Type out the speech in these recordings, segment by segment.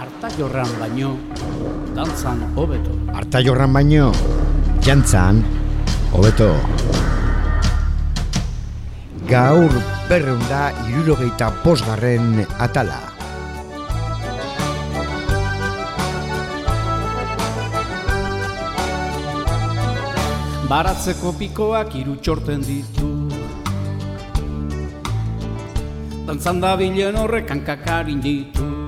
Arta jorran baino, dantzan hobeto. Arta jorran baino, jantzan, hobeto. Gaur berreunda irurogeita posgarren atala. Baratzeko pikoak irutxorten ditu Dantzan da bilen horrek hankakarin ditu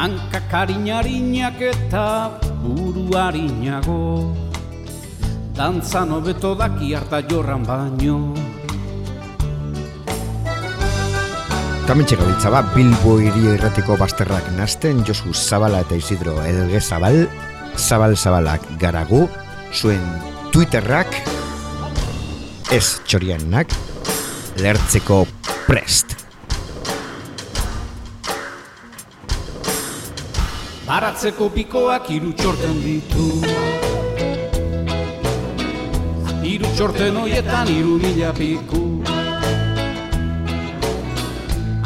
Hankakarin harinak eta buru harinago Dantzan hobeto daki harta jorran baino Kamentxe gabiltza ba, Bilbo hiri erratiko basterrak nazten, Josu Zabala eta Isidro Elge Zabal, zabal-zabalak garagu, zuen Twitterrak, ez txorianak, lertzeko prest. Baratzeko pikoak irutxorten ditu. Irutxorten hoietan iru mila piku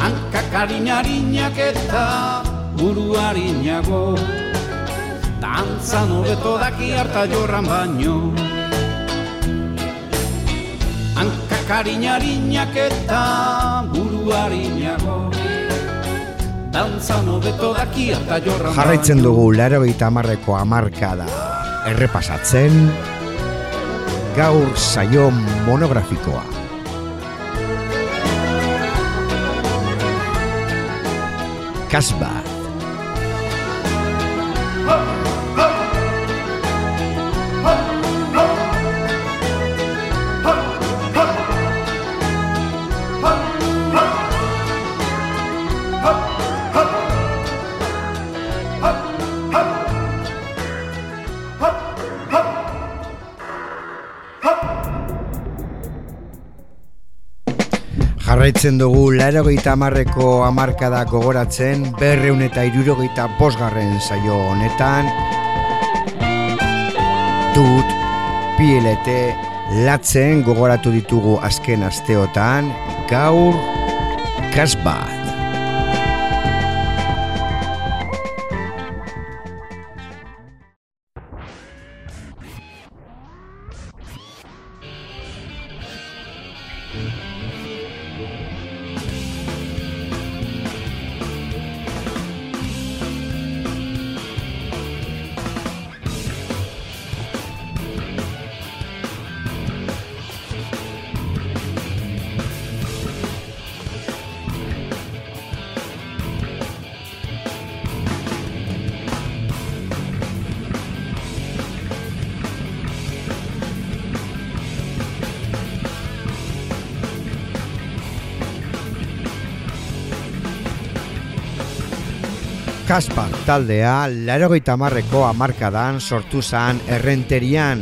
Hankak harinak eta buru harinago. Dantzan hobeto daki harta jorran baino. Hankak harinak eta buru harinago Jarraitzen dugu laro eta amarreko amarkada errepasatzen, gaur saio monografikoa. Kasba. Jarraitzen dugu larogeita amarreko amarkada gogoratzen berreun eta irurogeita bosgarren saio honetan dut PLT latzen gogoratu ditugu azken asteotan gaur kasbat. Taldea larogeita marreko amarkadan sortu zan errenterian.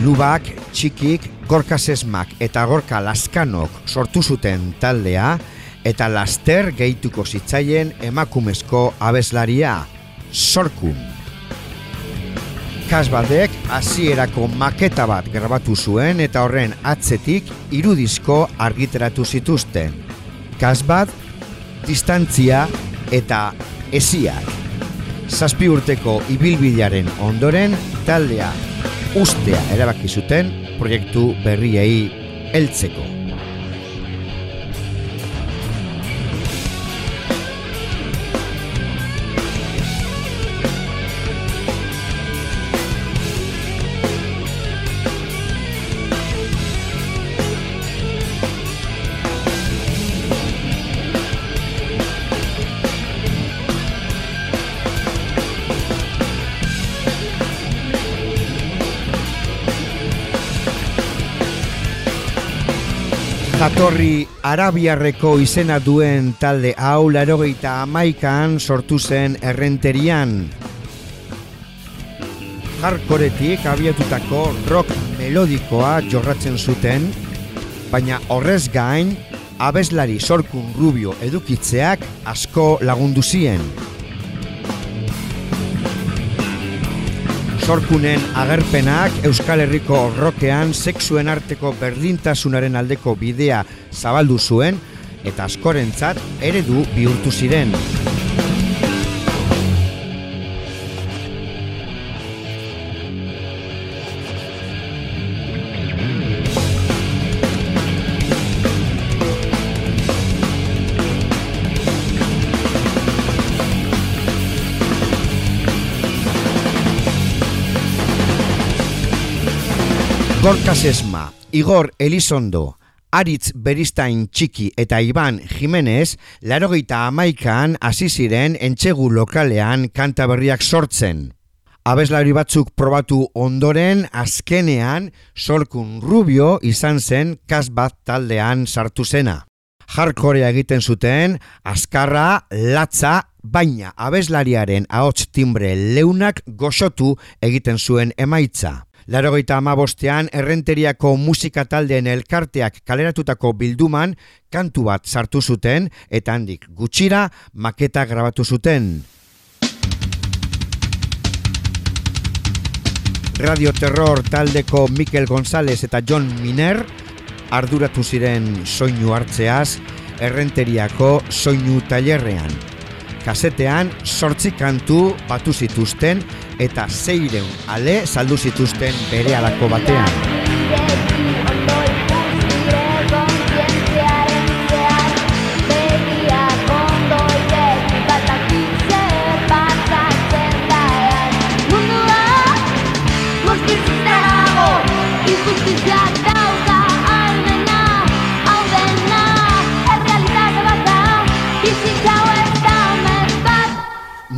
Lubak, txikik, gorka sesmak eta gorka laskanok sortu zuten taldea eta laster gehituko zitzaien emakumezko abeslaria, sorkun. Kasbadek hasierako maketa bat grabatu zuen eta horren atzetik irudizko argiteratu zituzten. Kasbad, distantzia eta esiak. Zazpi urteko ibilbilaren ondoren taldea ustea erabaki zuten proiektu berriei heltzeko. Jatorri Arabiarreko izena duen talde hau larogeita amaikan sortu zen errenterian. Jarkoretik abiatutako rock melodikoa jorratzen zuten, baina horrez gain, abeslari sorkun rubio edukitzeak asko lagundu zien. Sorkunen agerpenak Euskal Herriko rokean sexuen arteko berdintasunaren aldeko bidea zabaldu zuen eta askorentzat eredu bihurtu ziren. Gorka Sesma, Igor Elizondo, Aritz Beristain Txiki eta Iban Jimenez, larogeita amaikan hasi ziren entxegu lokalean kanta berriak sortzen. Abeslari batzuk probatu ondoren, azkenean, Solkun Rubio izan zen kasbat taldean sartu zena. Jarkorea egiten zuten, azkarra, latza, baina abeslariaren ahots timbre leunak goxotu egiten zuen emaitza. Larogeita amabostean errenteriako musika taldeen elkarteak kaleratutako bilduman kantu bat sartu zuten eta handik gutxira maketa grabatu zuten. Radio Terror taldeko Mikel González eta John Miner arduratu ziren soinu hartzeaz errenteriako soinu tailerrean. Kasetean sortzi kantu batu zituzten eta zeireun ale saldu zituzten bere alako batean.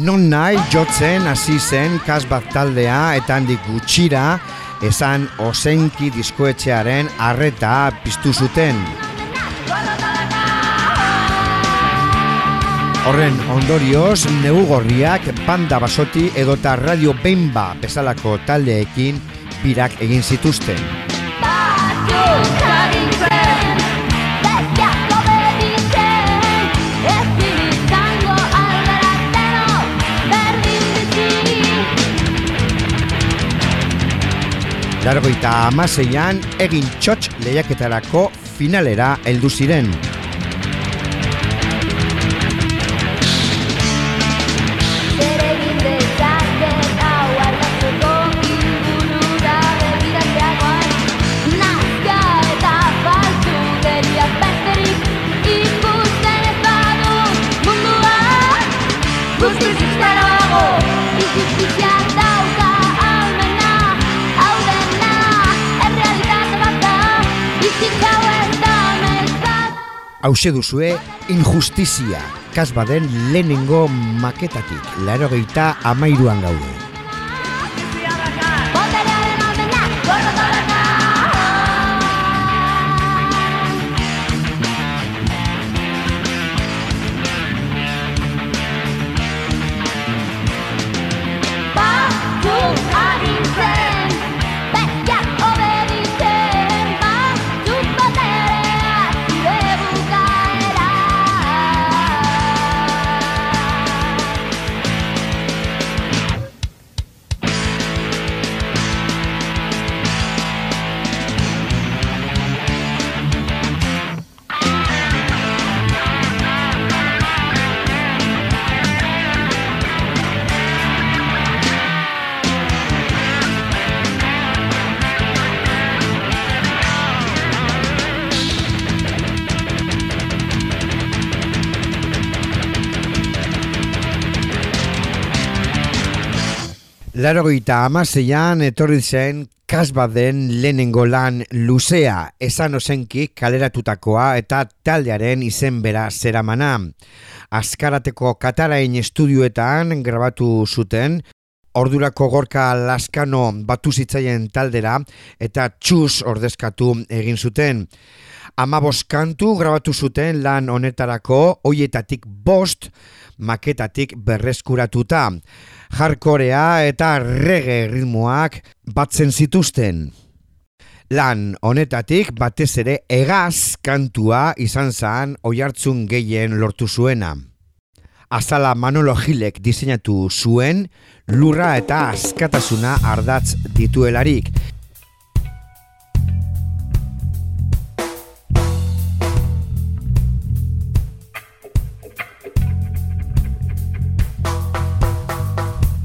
Non nahi jotzen hasi zen kasbat taldea eta handik gutxira esan osenki diskoetxearen arreta piztu zuten. Horren ondorioz, negugorriak banda basoti edota radio benba bezalako taldeekin birak egin zituzten. Largoita amaseian egin txotx lehiaketarako finalera heldu ziren. Hauze duzue, injustizia, kasbaden lehenengo maketatik, laro geita amairuan gaude. Larogeita amaseian etorri zen kasbaden lehenengo lan luzea, esan osenki kaleratutakoa eta taldearen izen bera zeramana. Azkarateko katarain estudioetan grabatu zuten, ordurako gorka laskano batu zitzaien taldera eta txus ordezkatu egin zuten. Amabos kantu grabatu zuten lan honetarako, hoietatik bost maketatik berreskuratuta jarkorea eta rege ritmoak batzen zituzten. Lan honetatik batez ere egaz kantua izan zan oihartzun gehien lortu zuena. Azala Manolo Gilek diseinatu zuen lurra eta askatasuna ardatz dituelarik.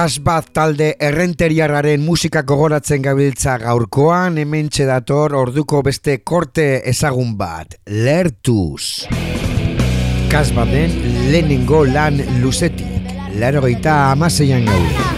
Kas bat talde errenteriarraren musika gogoratzen gabiltza gaurkoan, hemen dator orduko beste korte ezagun bat, lertuz. Kas baten lehenengo lan luzetik, lero gaita amaseian gaur.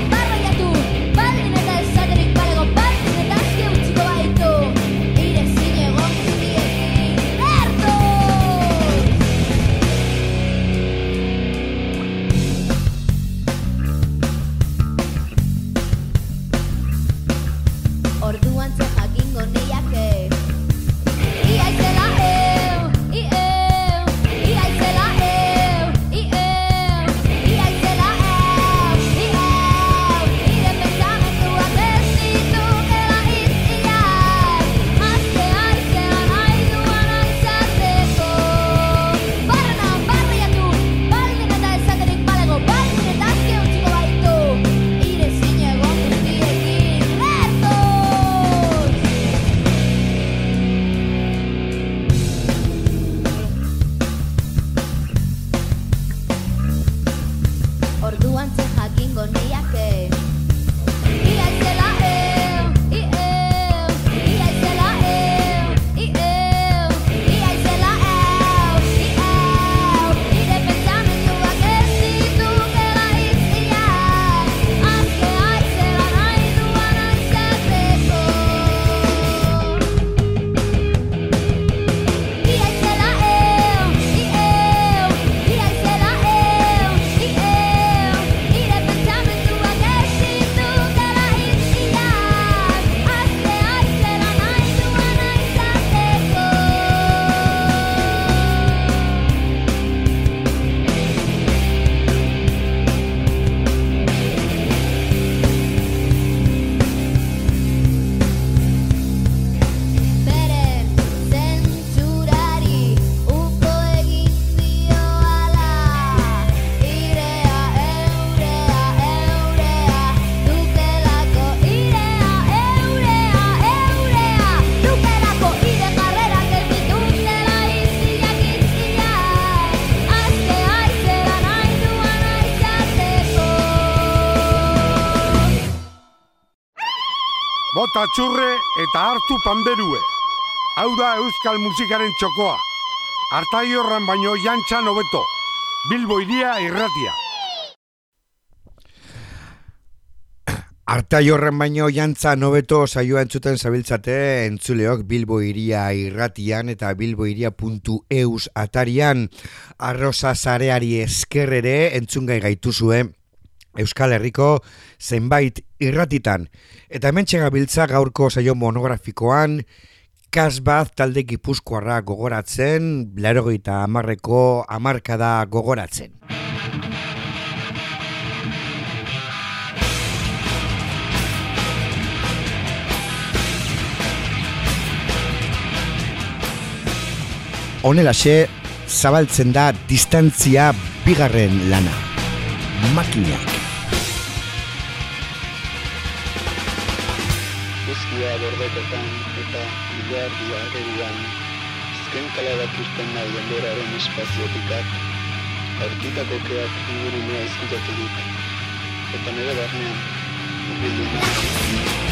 Bota txurre eta hartu panderue. Hau da euskal musikaren txokoa. Artai horran baino jantza nobeto. Bilbo iria irratia. Artai horren baino jantza nobeto saioa entzuten zabiltzate entzuleok Bilbo iria irratian eta bilboiria.eus atarian arroza zareari eskerrere entzungai gaituzue Euskal Herriko zenbait irratitan. Eta hemen txegabiltza gaurko saio monografikoan kasbaz talde gipuzkoarra gogoratzen, larogeita amarreko amarkada gogoratzen. Honelaxe, zabaltzen da distantzia bigarren lana. Makinak. Guztia bordekotan eta ilardia eruan, zken kaladak irten nahi endoraren espaziotikak, aurkitako keak ingurunea izkutatu dut, eta nire barnean, urbilena. Errekaren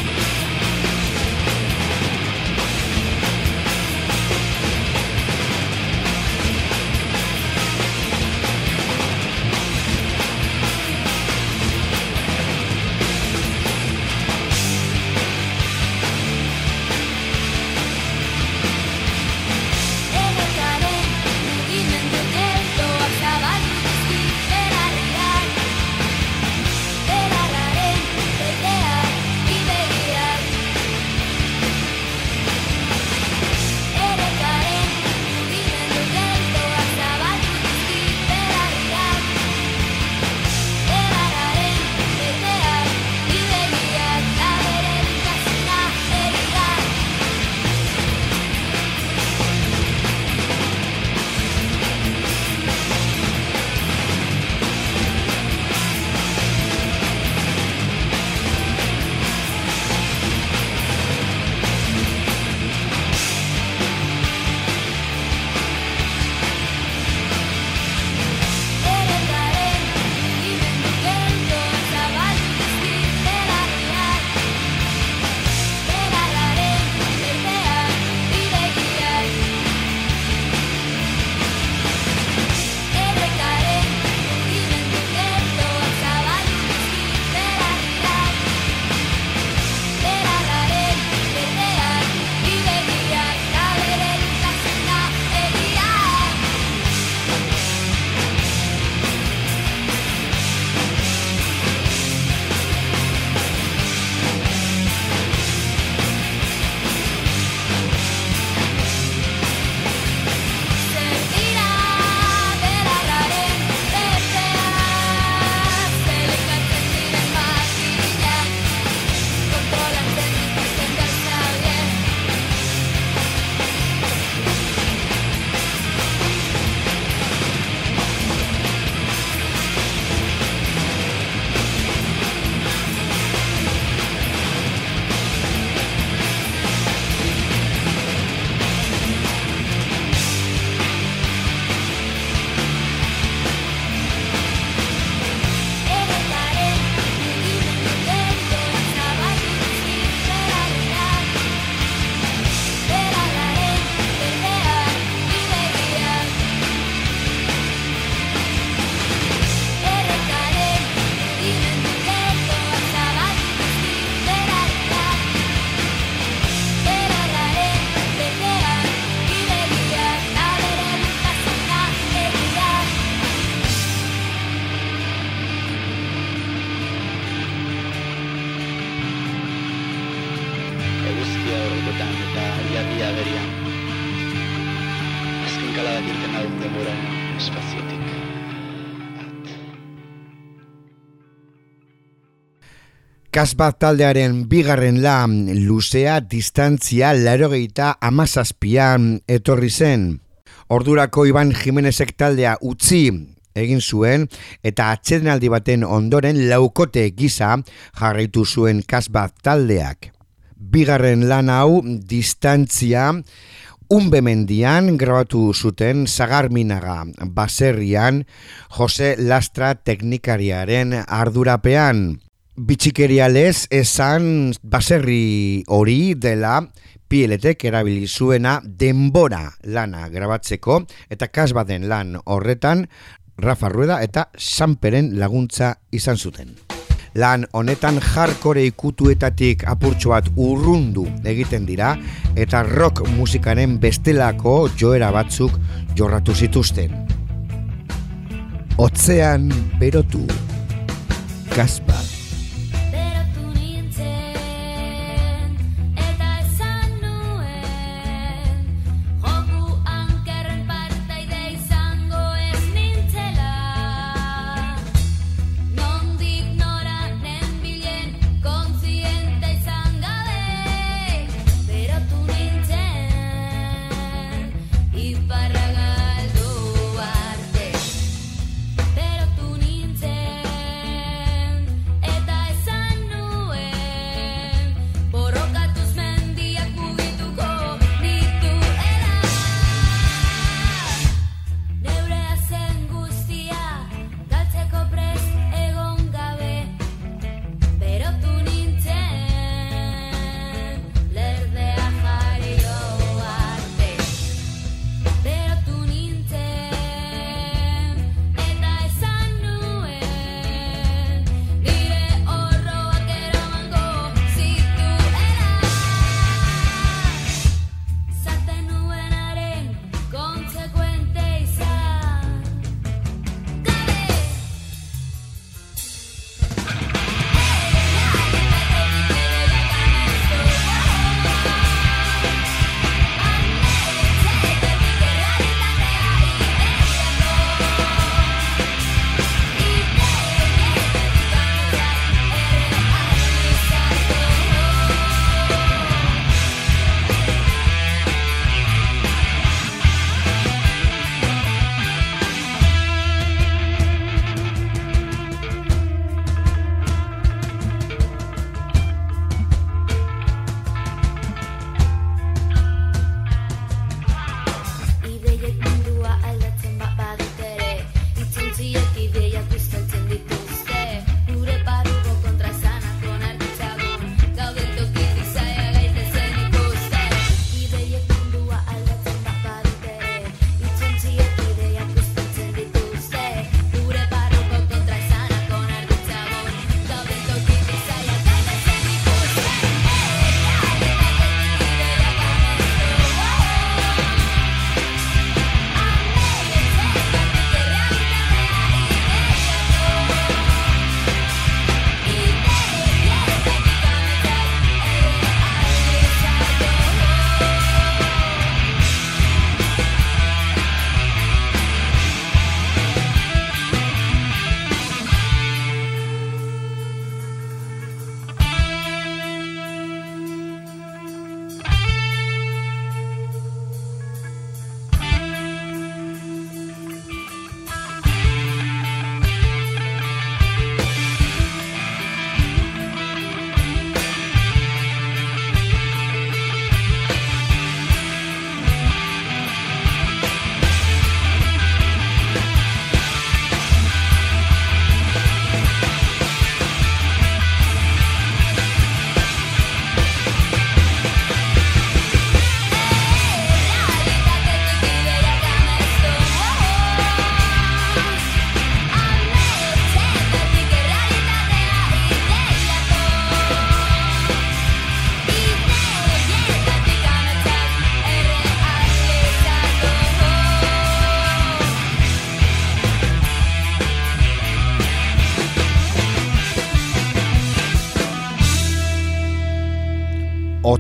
Kasbat taldearen bigarren lan luzea distantzia larogeita amazazpian etorri zen. Ordurako Iban Jimenezek taldea utzi egin zuen eta atsedenaldi baten ondoren laukote gisa jarraitu zuen kasbat taldeak. Bigarren lan hau distantzia Unbemendian grabatu zuten Zagarminaga baserrian Jose Lastra teknikariaren ardurapean. Bitxikerialez esan baserri hori dela pieletek erabili zuena denbora lana grabatzeko eta kasbaden lan horretan Rafa Rueda eta Sanperen laguntza izan zuten. Lan honetan jarkore ikutuetatik apurtxo bat urrundu egiten dira eta rock musikaren bestelako joera batzuk jorratu zituzten. Otzean berotu. Kasbat.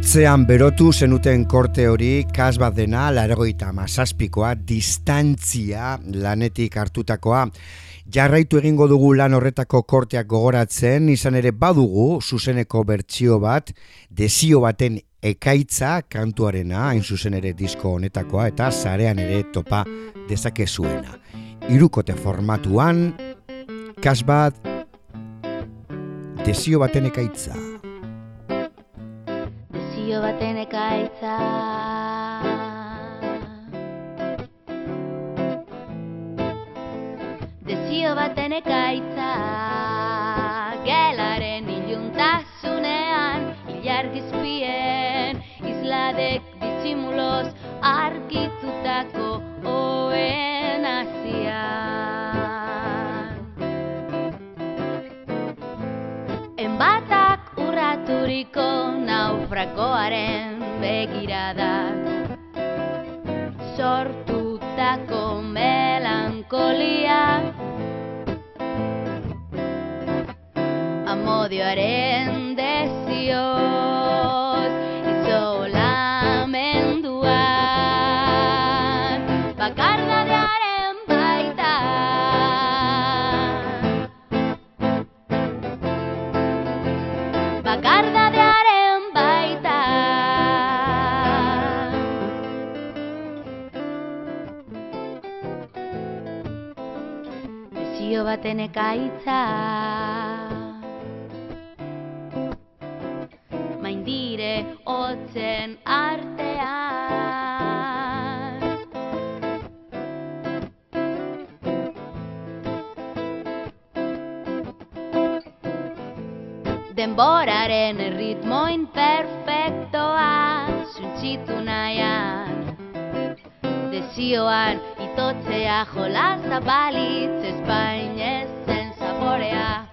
Otzean berotu zenuten korte hori kas bat dena laragoita mazazpikoa distantzia lanetik hartutakoa. Jarraitu egingo dugu lan horretako korteak gogoratzen, izan ere badugu zuzeneko bertsio bat, desio baten ekaitza kantuarena, hain zuzen ere disko honetakoa, eta zarean ere topa dezakezuena. Irukote formatuan, kas bat, desio baten ekaitza baten ekaitza. Desio baten ekaitza. Gelaren iluntasunean Ilargizpien Isladek disimulos Arkitutako Arkitutako urraturiko naufragoaren begiradak sortutako melankolia. Amodioaren desioz Desio baten ekaitza. Maindire hotzen artean. Denboraren ritmo imperfektoa Zuntzitu nahian. Desioan itotzea jolaza balitz Espainesen yeah.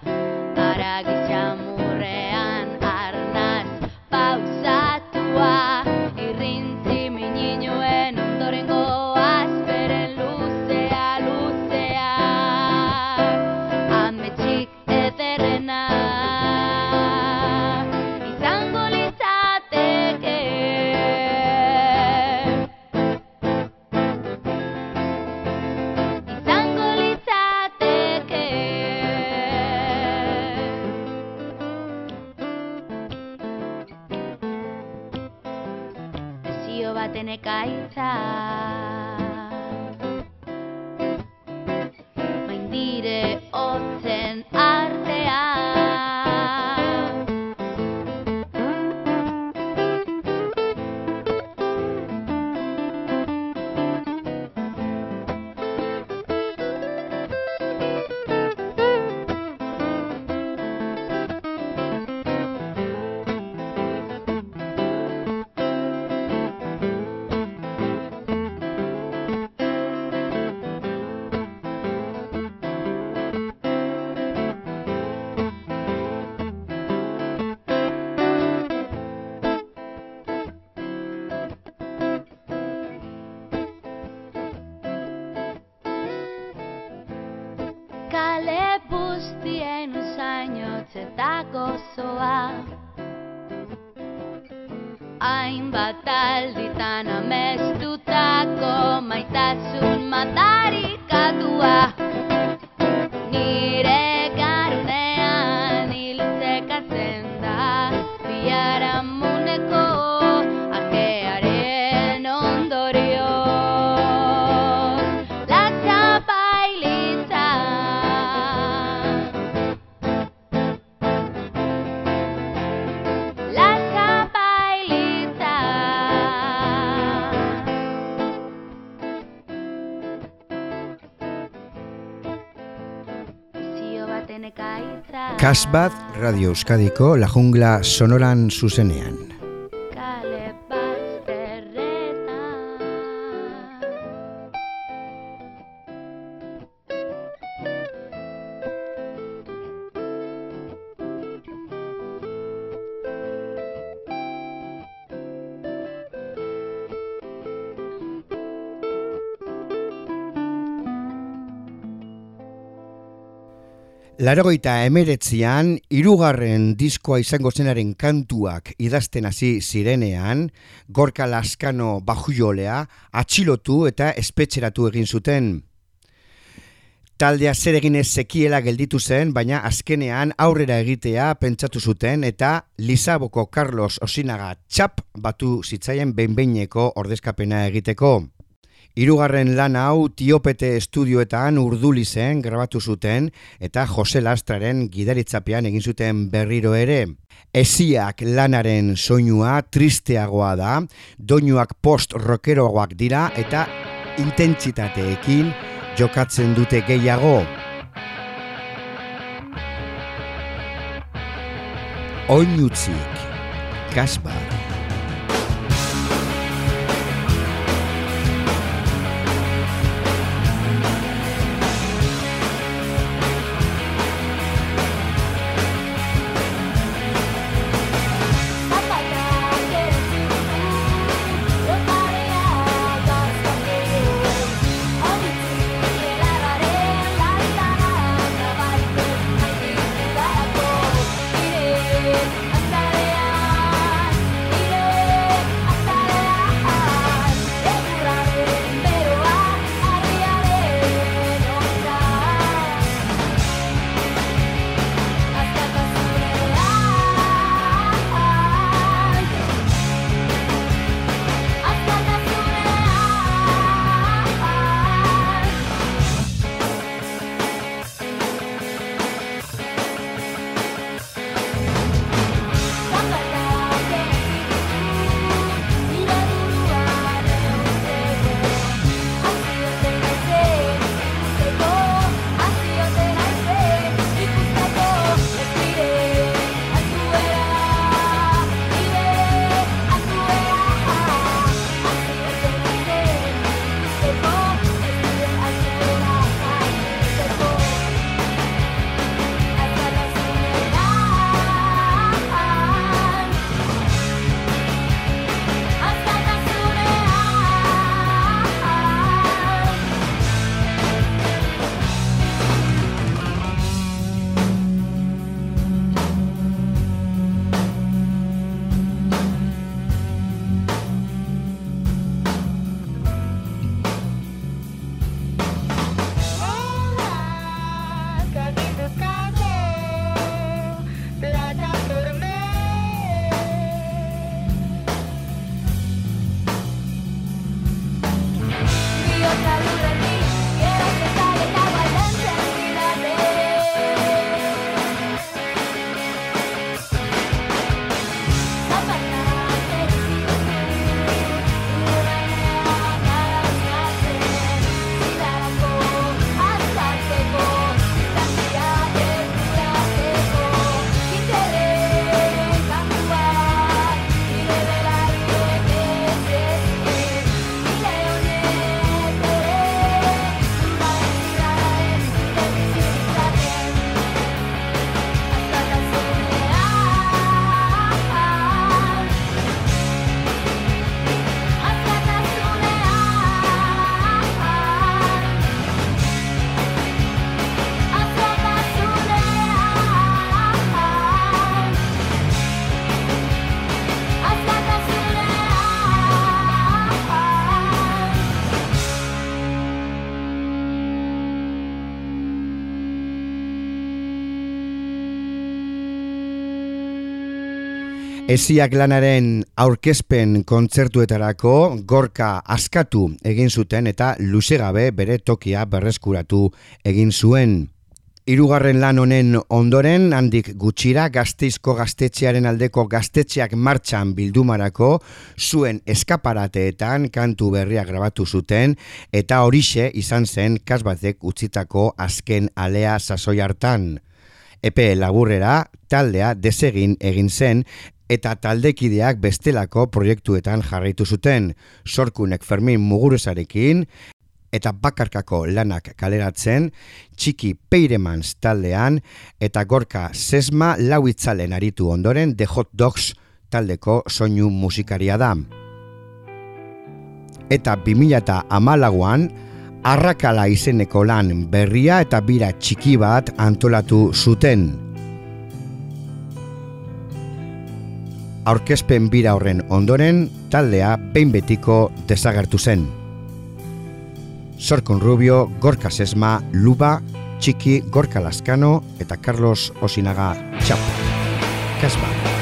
Kasbat Radio Euskadiko La Jungla Sonoran zuzenean. Larogeita emeretzian, irugarren diskoa izango zenaren kantuak idazten hasi zirenean, Gorka Laskano bajujolea atxilotu eta espetxeratu egin zuten. Taldea zer egin ez zekiela gelditu zen, baina azkenean aurrera egitea pentsatu zuten eta Lizaboko Carlos Osinaga txap batu zitzaien behinbeineko ordezkapena egiteko. Hirugarren lan hau Tiopete estudioetan urduli zen grabatu zuten eta Jose Lastraren gidaritzapean egin zuten berriro ere. Esiak lanaren soinua tristeagoa da, doinuak post-rockeroagoak dira eta intentsitateekin jokatzen dute gehiago. Oinutzik, Kasbar. Esiak lanaren aurkezpen kontzertuetarako gorka askatu egin zuten eta luzegabe bere tokia berreskuratu egin zuen. Hirugarren lan honen ondoren handik gutxira gazteizko gaztetxearen aldeko gaztetxeak martxan bildumarako zuen eskaparateetan kantu berria grabatu zuten eta horixe izan zen kasbatek utzitako azken alea sasoi hartan. Epe laburrera taldea desegin egin zen eta taldekideak bestelako proiektuetan jarraitu zuten, sorkunek Fermin Muguruzarekin, eta bakarkako lanak kaleratzen, txiki peiremans taldean, eta gorka sesma lauitzalen aritu ondoren The Hot Dogs taldeko soinu musikaria da. Eta 2000 amalaguan, arrakala izeneko lan berria eta bira txiki bat antolatu zuten, aurkezpen bira horren ondoren taldea behin betiko desagertu zen. Sorkon Rubio, Gorka Sesma, Luba, Txiki, Gorka Laskano eta Carlos Osinaga Txapo. Kasba.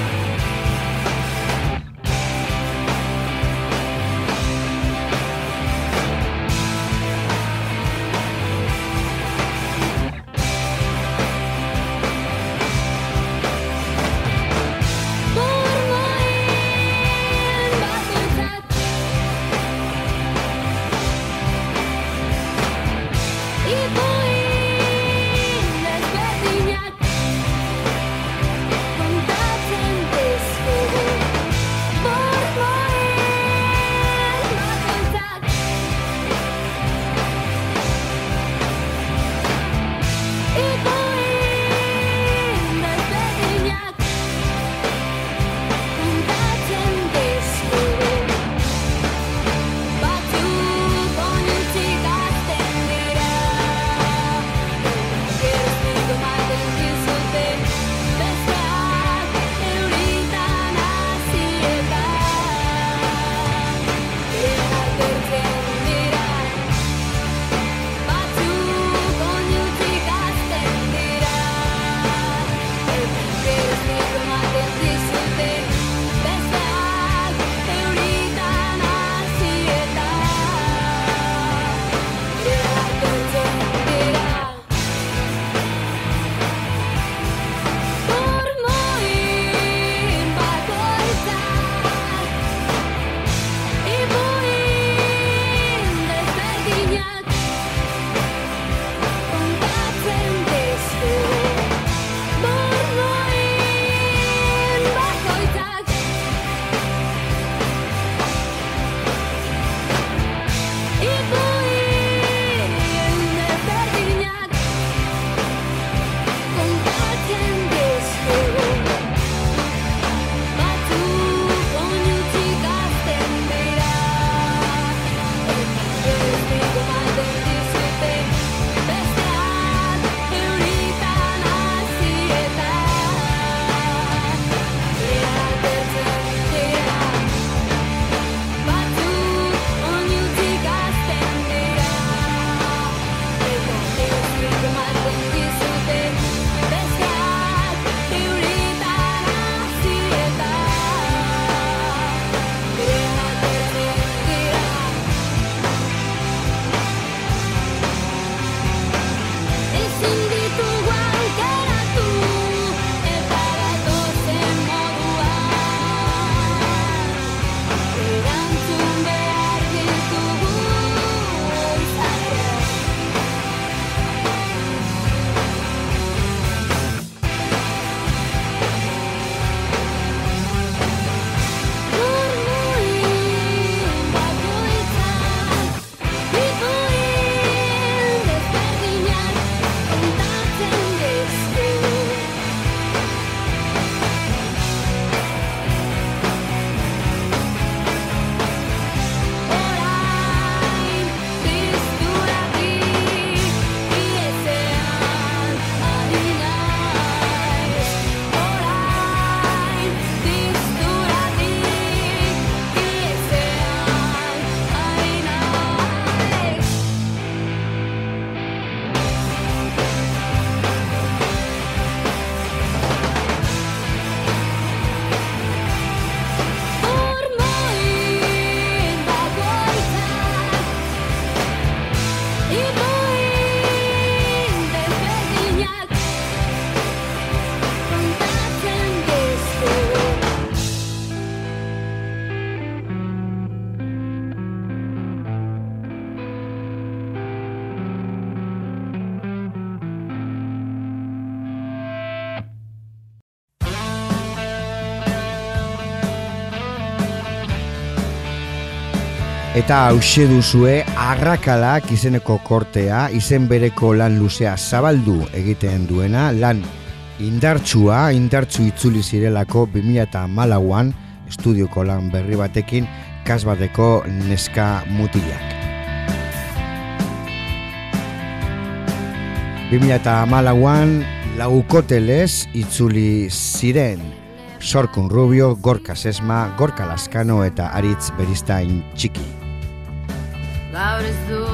Eta hause duzue arrakalak izeneko kortea, izen bereko lan luzea zabaldu egiten duena, lan indartsua, indartsu itzuli zirelako 2008an estudioko lan berri batekin kasbateko neska mutilak. 2008an laukotelez itzuli ziren Sorkun Rubio, Gorka Sesma, Gorka Laskano eta Aritz Beristain Txiki. Gaur ez du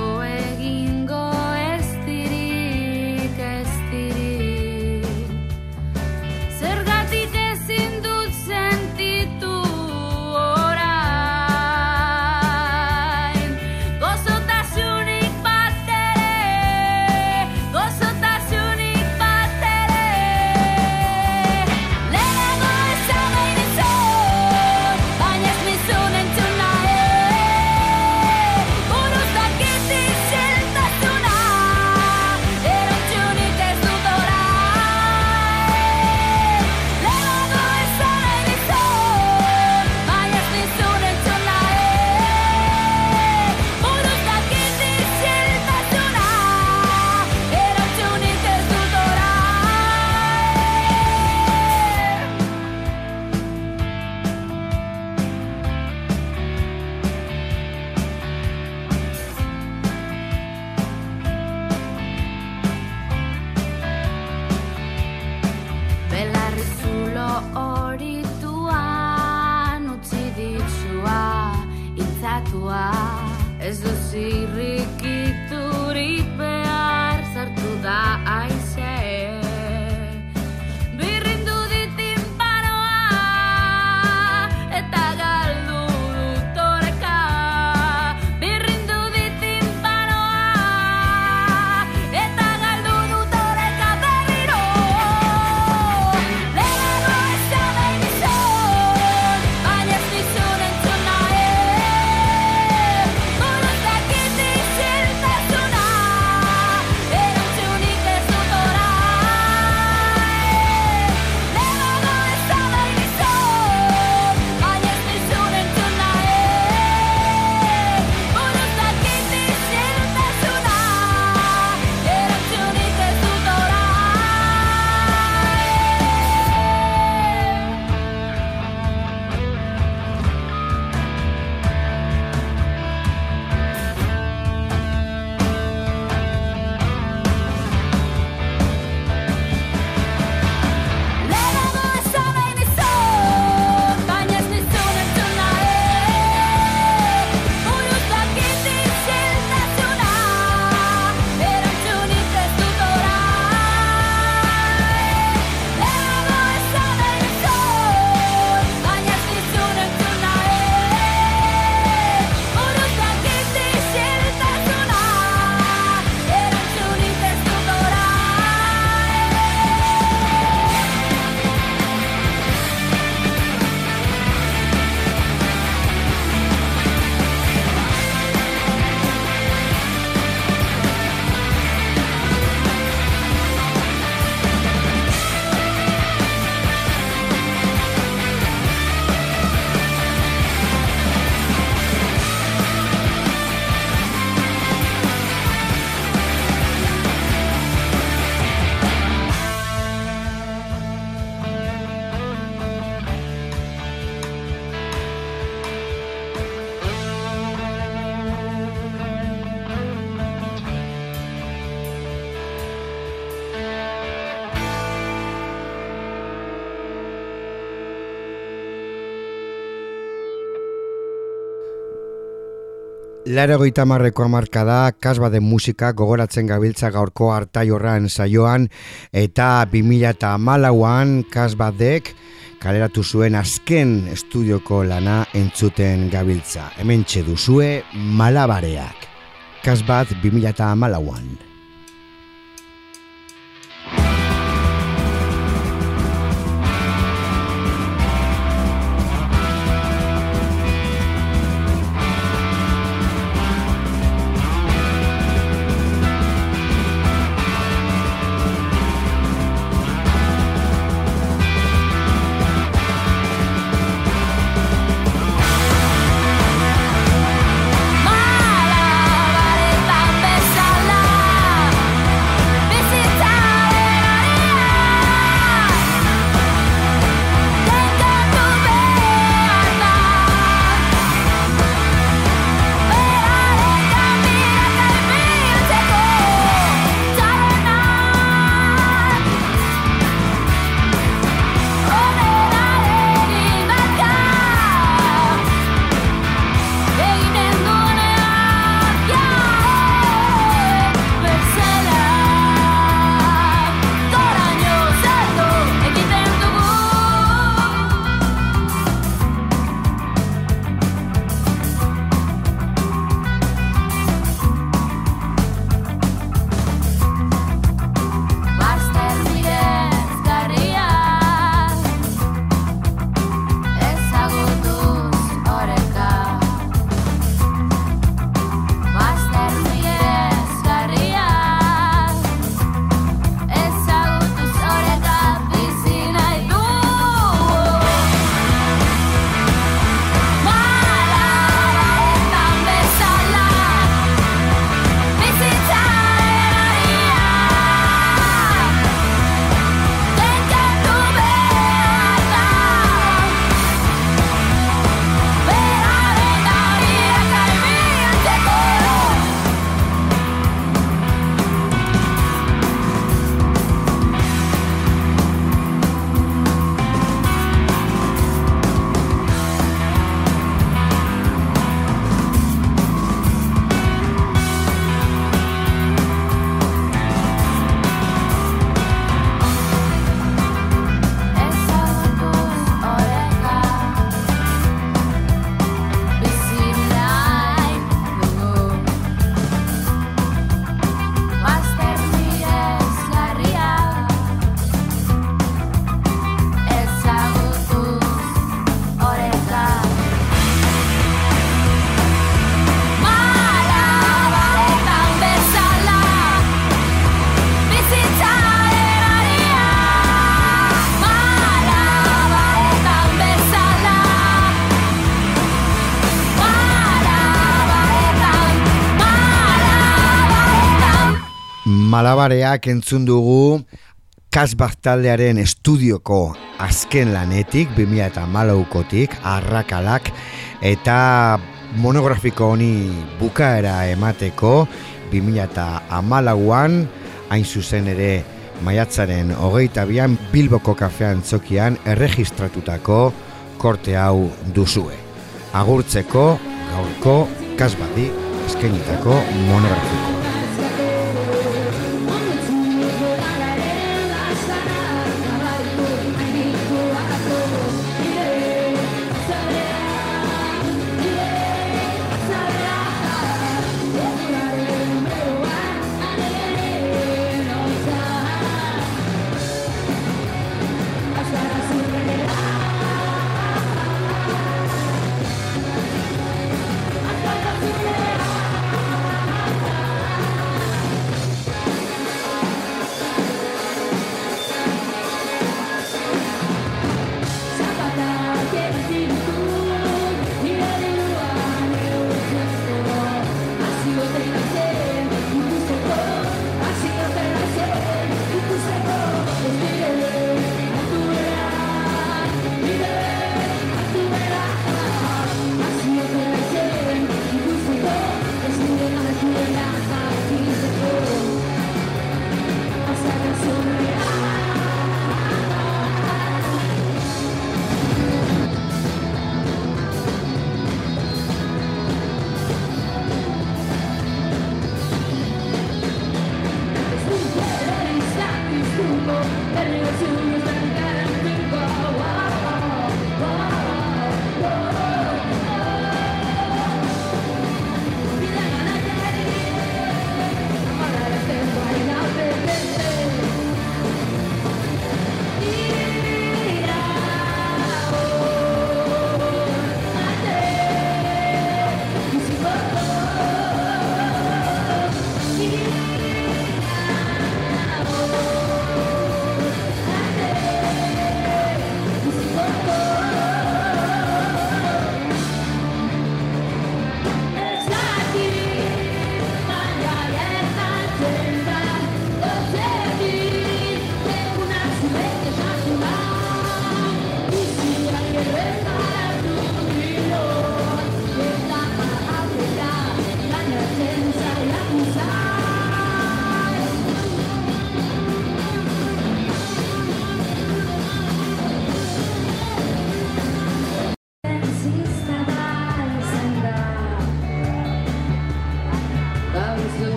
Laro marreko amarka da, kasba de musika gogoratzen gabiltza gaurko hartai horran saioan, eta 2008an kasbadek kaleratu zuen azken estudioko lana entzuten gabiltza. Hemen duzue malabareak. Kasbat 2008an. Lehenago Malabareak entzun dugu Kasbak taldearen estudioko azken lanetik, 2000 eta malaukotik, arrakalak, eta monografiko honi bukaera emateko, 2000 eta amalauan, hain zuzen ere maiatzaren hogeita bian Bilboko kafean txokian erregistratutako korte hau duzue. Agurtzeko gaurko kasbadi eskenitako monografikoa. Better to use than better to go.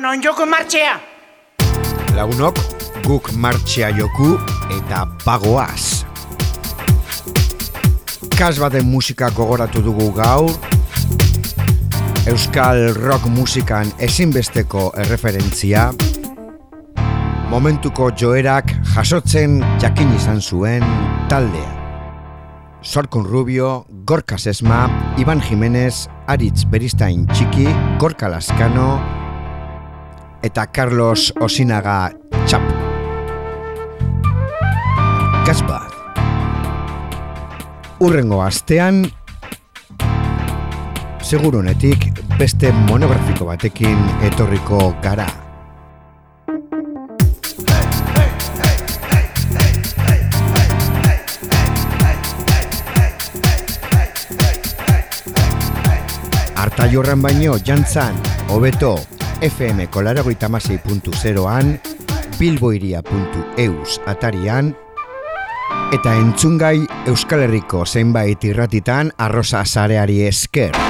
Bueno, onjoko martxea! Lagunok, guk martxea joku eta bagoaz. Kas baten musika gogoratu dugu gaur, Euskal rock musikan ezinbesteko erreferentzia, momentuko joerak jasotzen jakin izan zuen taldea. Sorkun Rubio, Gorka Sesma, Iban Jimenez, Aritz Beristain Txiki, Gorka Laskano eta Carlos Osinaga Txap. Gaspar. Urrengo astean, segurunetik beste monografiko batekin etorriko gara. Arta jorran baino jantzan, hobeto, FM kolaragoita an bilboiria.eus atarian, eta entzungai Euskal Herriko zenbait irratitan arroza zareari esker.